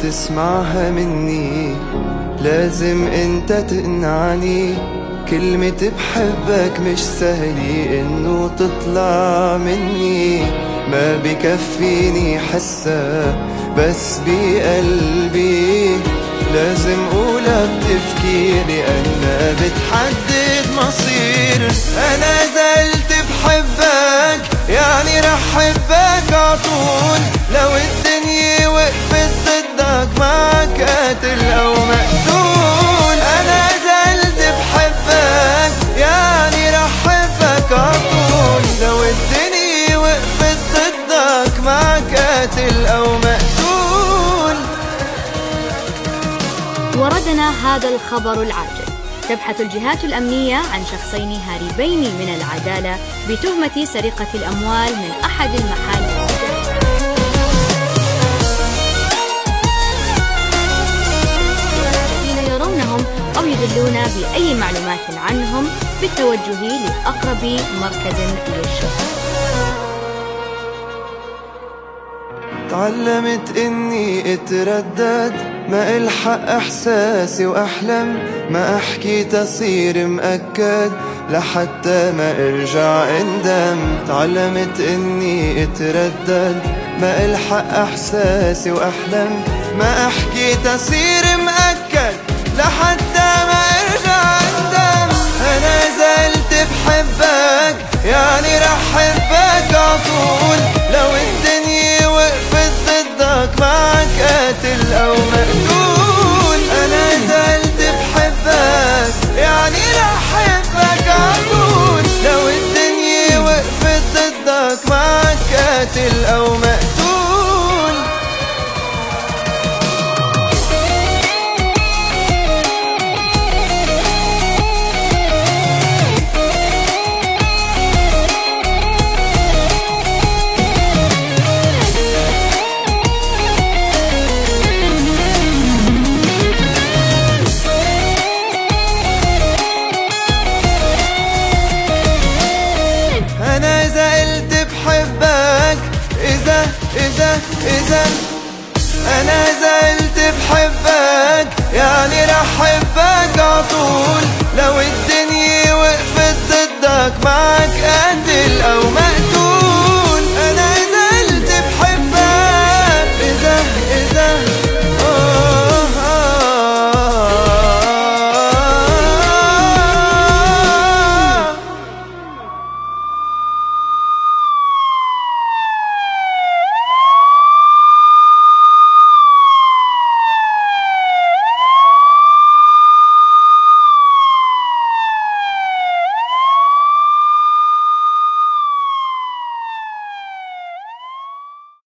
تسمعها مني. لازم انت تقنعني. كلمة بحبك مش سهلة انه تطلع مني. ما بكفيني حسها بس بقلبي. لازم قولها بتفكير لأنها بتحدد مصير. أنا زلت بحبك يعني رح حبك عطول قاتل أو مقتول أنا زلت بحبك يعني رح حبك عطول لو الدنيا وقفت ضدك معك قاتل أو مقتول وردنا هذا الخبر العاجل. تبحث الجهات الأمنية عن شخصين هاربين من العدالة بتهمة سرقة الأموال من أحد المحال يدلون بأي معلومات عنهم بالتوجه لأقرب مركز للشرطة تعلمت إني اتردد ما الحق إحساسي وأحلم ما أحكي تصير مأكد لحتى ما أرجع اندم تعلمت إني اتردد ما الحق إحساسي وأحلم ما أحكي تصير يعني رح حبك عطول لو الدنيا وقفت ضدك معك قاتل أو مقتول. أنا زلت بحبك يعني رح حبك عطول لو الدنيا وقفت ضدك معك قاتل أو مقتول reason